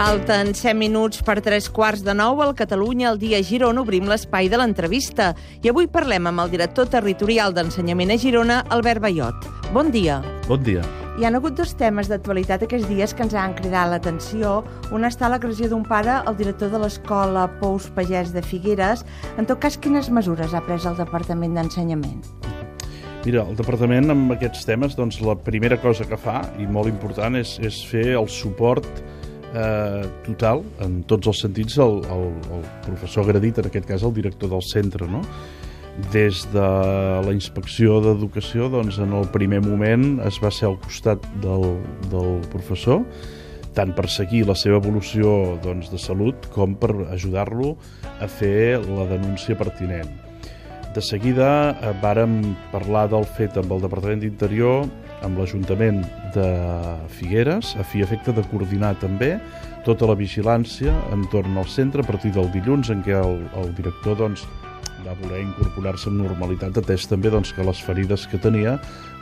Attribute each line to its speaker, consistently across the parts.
Speaker 1: Falten 100 minuts per tres quarts de nou al Catalunya al dia Girona obrim l'espai de l'entrevista i avui parlem amb el director territorial d'Ensenyament a Girona, Albert Bayot. Bon dia.
Speaker 2: Bon dia.
Speaker 1: Hi han hagut dos temes d'actualitat aquests dies que ens han cridat l'atenció. Un està l'agressió d'un pare al director de l'escola Pous Pagès de Figueres. En tot cas, quines mesures ha pres el Departament d'Ensenyament?
Speaker 2: Mira, el departament amb aquests temes, doncs la primera cosa que fa, i molt important, és, és fer el suport eh, total, en tots els sentits, al, al, al professor agredit, en aquest cas el director del centre, no? Des de la inspecció d'educació, doncs en el primer moment es va ser al costat del, del professor, tant per seguir la seva evolució doncs, de salut com per ajudar-lo a fer la denúncia pertinent de seguida eh, vàrem parlar del fet amb el Departament d'Interior, amb l'Ajuntament de Figueres, a fi efecte de coordinar també tota la vigilància entorn al centre a partir del dilluns en què el, el director doncs, va voler incorporar-se amb normalitat, atès també doncs, que les ferides que tenia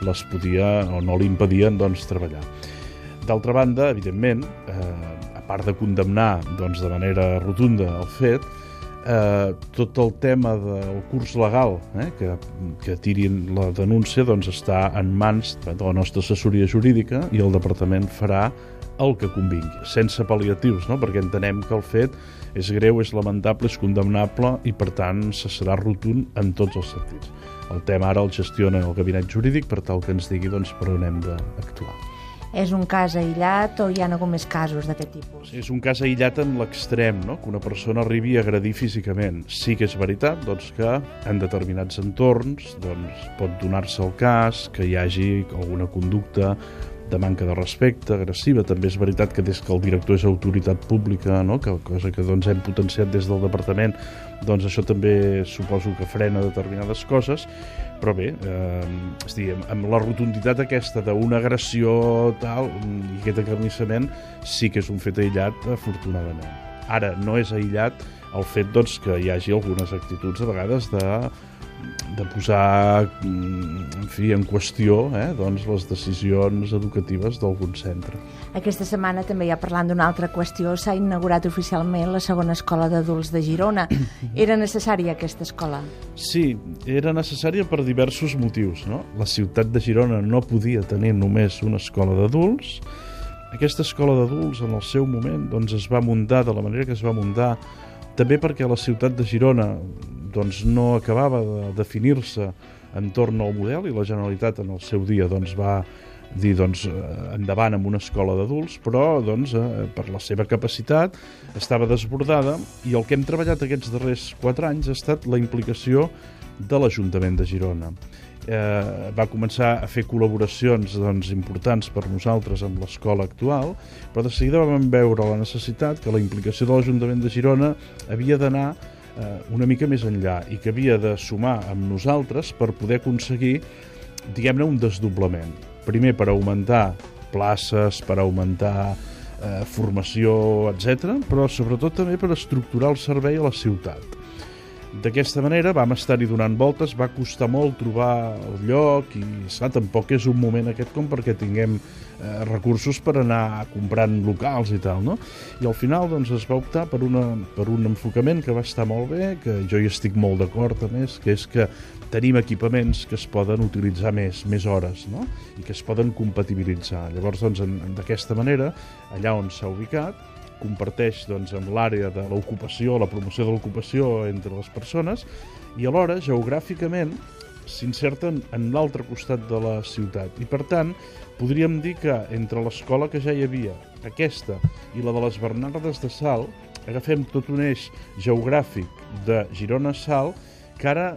Speaker 2: les podia o no li impedien doncs, treballar. D'altra banda, evidentment, eh, a part de condemnar doncs, de manera rotunda el fet, eh, tot el tema del curs legal eh, que, que tirin la denúncia doncs està en mans de la nostra assessoria jurídica i el departament farà el que convingui, sense pal·liatius, no? perquè entenem que el fet és greu, és lamentable, és condemnable i per tant se serà rotund en tots els sentits. El tema ara el gestiona el gabinet jurídic per tal que ens digui doncs, per on hem d'actuar.
Speaker 1: És un cas aïllat o hi ha hagut més casos d'aquest tipus?
Speaker 2: És un cas aïllat en l'extrem, no? que una persona arribi a agredir físicament. Sí que és veritat doncs, que en determinats entorns doncs, pot donar-se el cas que hi hagi alguna conducta de manca de respecte, agressiva. També és veritat que des que el director és autoritat pública, no? que cosa que doncs, hem potenciat des del departament, doncs això també suposo que frena determinades coses, però bé, eh, dir, amb la rotunditat aquesta d'una agressió tal, i aquest acarnissament sí que és un fet aïllat, afortunadament. Ara, no és aïllat el fet doncs, que hi hagi algunes actituds a vegades de de posar en, fi, en qüestió eh, doncs, les decisions educatives d'algun centre.
Speaker 1: Aquesta setmana també ja parlant d'una altra qüestió s'ha inaugurat oficialment la segona escola d'adults de Girona. Era necessària aquesta escola?
Speaker 2: Sí, era necessària per diversos motius. No? La ciutat de Girona no podia tenir només una escola d'adults. Aquesta escola d'adults en el seu moment doncs, es va muntar de la manera que es va muntar també perquè la ciutat de Girona doncs, no acabava de definir-se entorn al model i la Generalitat en el seu dia doncs, va dir doncs, eh, endavant amb una escola d'adults, però doncs, eh, per la seva capacitat estava desbordada i el que hem treballat aquests darrers quatre anys ha estat la implicació de l'Ajuntament de Girona. Eh, va començar a fer col·laboracions doncs, importants per nosaltres amb l'escola actual, però de seguida vam veure la necessitat que la implicació de l'Ajuntament de Girona havia d'anar una mica més enllà i que havia de sumar amb nosaltres per poder aconseguir, diguem-ne, un desdoblament. Primer, per augmentar places, per augmentar eh, formació, etc, però sobretot també per estructurar el servei a la ciutat. D'aquesta manera vam estar-hi donant voltes, va costar molt trobar el lloc i esclar, tampoc és un moment aquest com perquè tinguem eh, recursos per anar comprant locals i tal, no? I al final doncs, es va optar per, una, per un enfocament que va estar molt bé, que jo hi estic molt d'acord a més, que és que tenim equipaments que es poden utilitzar més, més hores, no? I que es poden compatibilitzar. Llavors, doncs, d'aquesta manera, allà on s'ha ubicat, comparteix doncs, amb l'àrea de l'ocupació, la promoció de l'ocupació entre les persones i alhora, geogràficament, s'inserten en l'altre costat de la ciutat. I, per tant, podríem dir que entre l'escola que ja hi havia, aquesta, i la de les Bernardes de Sal, agafem tot un eix geogràfic de Girona-Sal, que ara,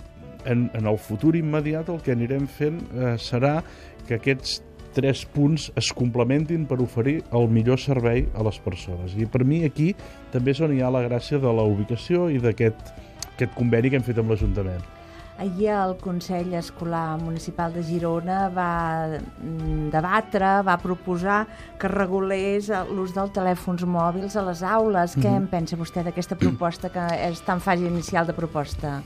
Speaker 2: en, en el futur immediat, el que anirem fent eh, serà que aquests tres punts es complementin per oferir el millor servei a les persones. I per mi aquí també és on hi ha la gràcia de la ubicació i d'aquest aquest conveni que hem fet amb l'Ajuntament.
Speaker 1: Ahir el Consell Escolar Municipal de Girona va mm, debatre, va proposar que regulés l'ús dels telèfons mòbils a les aules. Mm -hmm. Què en pensa vostè d'aquesta proposta, que és tan fase inicial de proposta?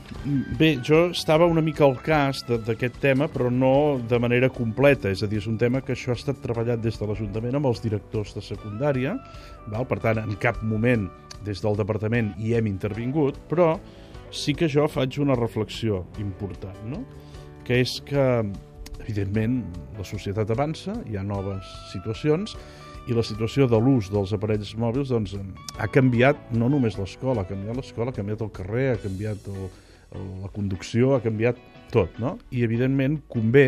Speaker 2: Bé, jo estava una mica al cas d'aquest tema, però no de manera completa. És a dir, és un tema que això ha estat treballat des de l'Ajuntament amb els directors de secundària. Val? Per tant, en cap moment des del departament hi hem intervingut, però sí que jo faig una reflexió important, no? que és que, evidentment, la societat avança, hi ha noves situacions, i la situació de l'ús dels aparells mòbils doncs, ha canviat no només l'escola, ha canviat l'escola, ha canviat el carrer, ha canviat el, la conducció, ha canviat tot, no? I, evidentment, convé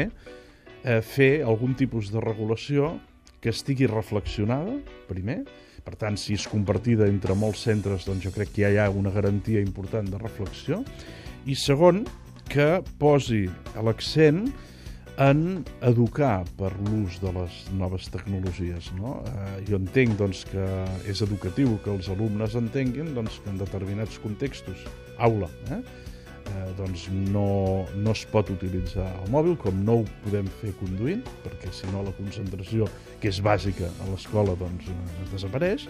Speaker 2: eh, fer algun tipus de regulació que estigui reflexionada, primer, per tant, si és compartida entre molts centres, doncs jo crec que hi ha una garantia important de reflexió. I segon, que posi l'accent en educar per l'ús de les noves tecnologies. No? Eh, jo entenc doncs, que és educatiu que els alumnes entenguin doncs, que en determinats contextos, aula, eh, eh, doncs no, no es pot utilitzar el mòbil, com no ho podem fer conduint, perquè si no la concentració, que és bàsica a l'escola, doncs eh, desapareix,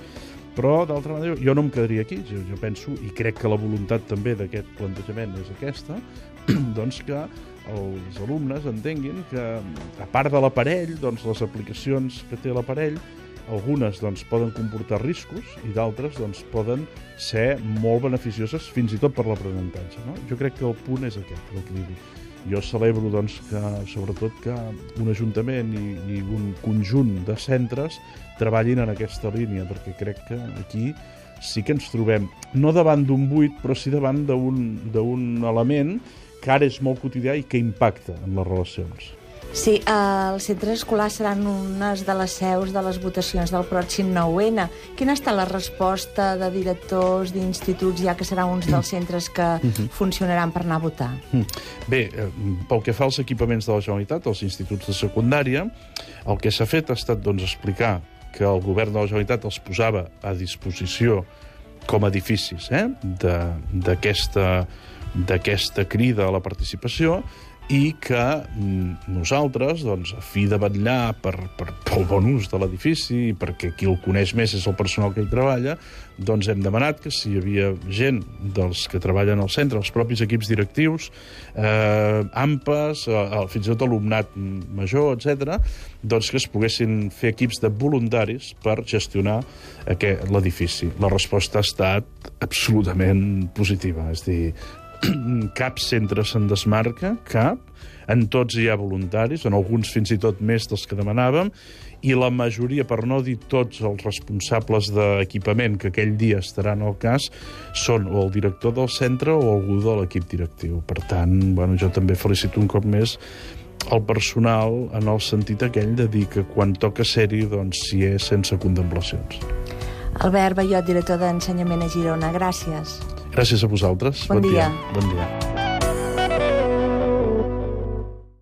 Speaker 2: però d'altra manera jo no em quedaria aquí, jo, jo penso, i crec que la voluntat també d'aquest plantejament és aquesta, doncs que els alumnes entenguin que, a part de l'aparell, doncs les aplicacions que té l'aparell algunes doncs, poden comportar riscos i d'altres doncs, poden ser molt beneficioses fins i tot per l'aprenentatge. No? Jo crec que el punt és aquest, l'equilibri. Jo celebro doncs, que, sobretot que un ajuntament i, i un conjunt de centres treballin en aquesta línia, perquè crec que aquí sí que ens trobem, no davant d'un buit, però sí davant d'un element que ara és molt quotidià i que impacta en les relacions.
Speaker 1: Sí, els centres escolars seran unes de les seus de les votacions del pròxim 9-N. Quina està la resposta de directors d'instituts, ja que serà uns dels centres que mhm. funcionaran per anar a votar? Mhm.
Speaker 2: Bé, eh, pel que fa als equipaments de la Generalitat, als instituts de secundària, el que s'ha fet ha estat doncs, explicar que el govern de la Generalitat els posava a disposició com a edificis eh, d'aquesta crida a la participació i que mm, nosaltres, doncs, a fi de vetllar per, per, pel bon ús de l'edifici, perquè qui el coneix més és el personal que hi treballa, doncs hem demanat que si hi havia gent dels que treballen al centre, els propis equips directius, eh, AMPAs, eh, fins i tot alumnat major, etc, doncs que es poguessin fer equips de voluntaris per gestionar l'edifici. La resposta ha estat absolutament positiva, és dir, cap centre se'n desmarca, cap. En tots hi ha voluntaris, en alguns fins i tot més dels que demanàvem, i la majoria, per no dir tots els responsables d'equipament que aquell dia estaran al cas, són o el director del centre o algú de l'equip directiu. Per tant, bueno, jo també felicito un cop més el personal en el sentit aquell de dir que quan toca ser-hi, doncs s'hi és sense contemplacions.
Speaker 1: Albert Bayot, director d'Ensenyament a Girona, gràcies.
Speaker 2: Gràcies a vosaltres.
Speaker 1: Bon, bon dia.
Speaker 2: dia. Bon dia.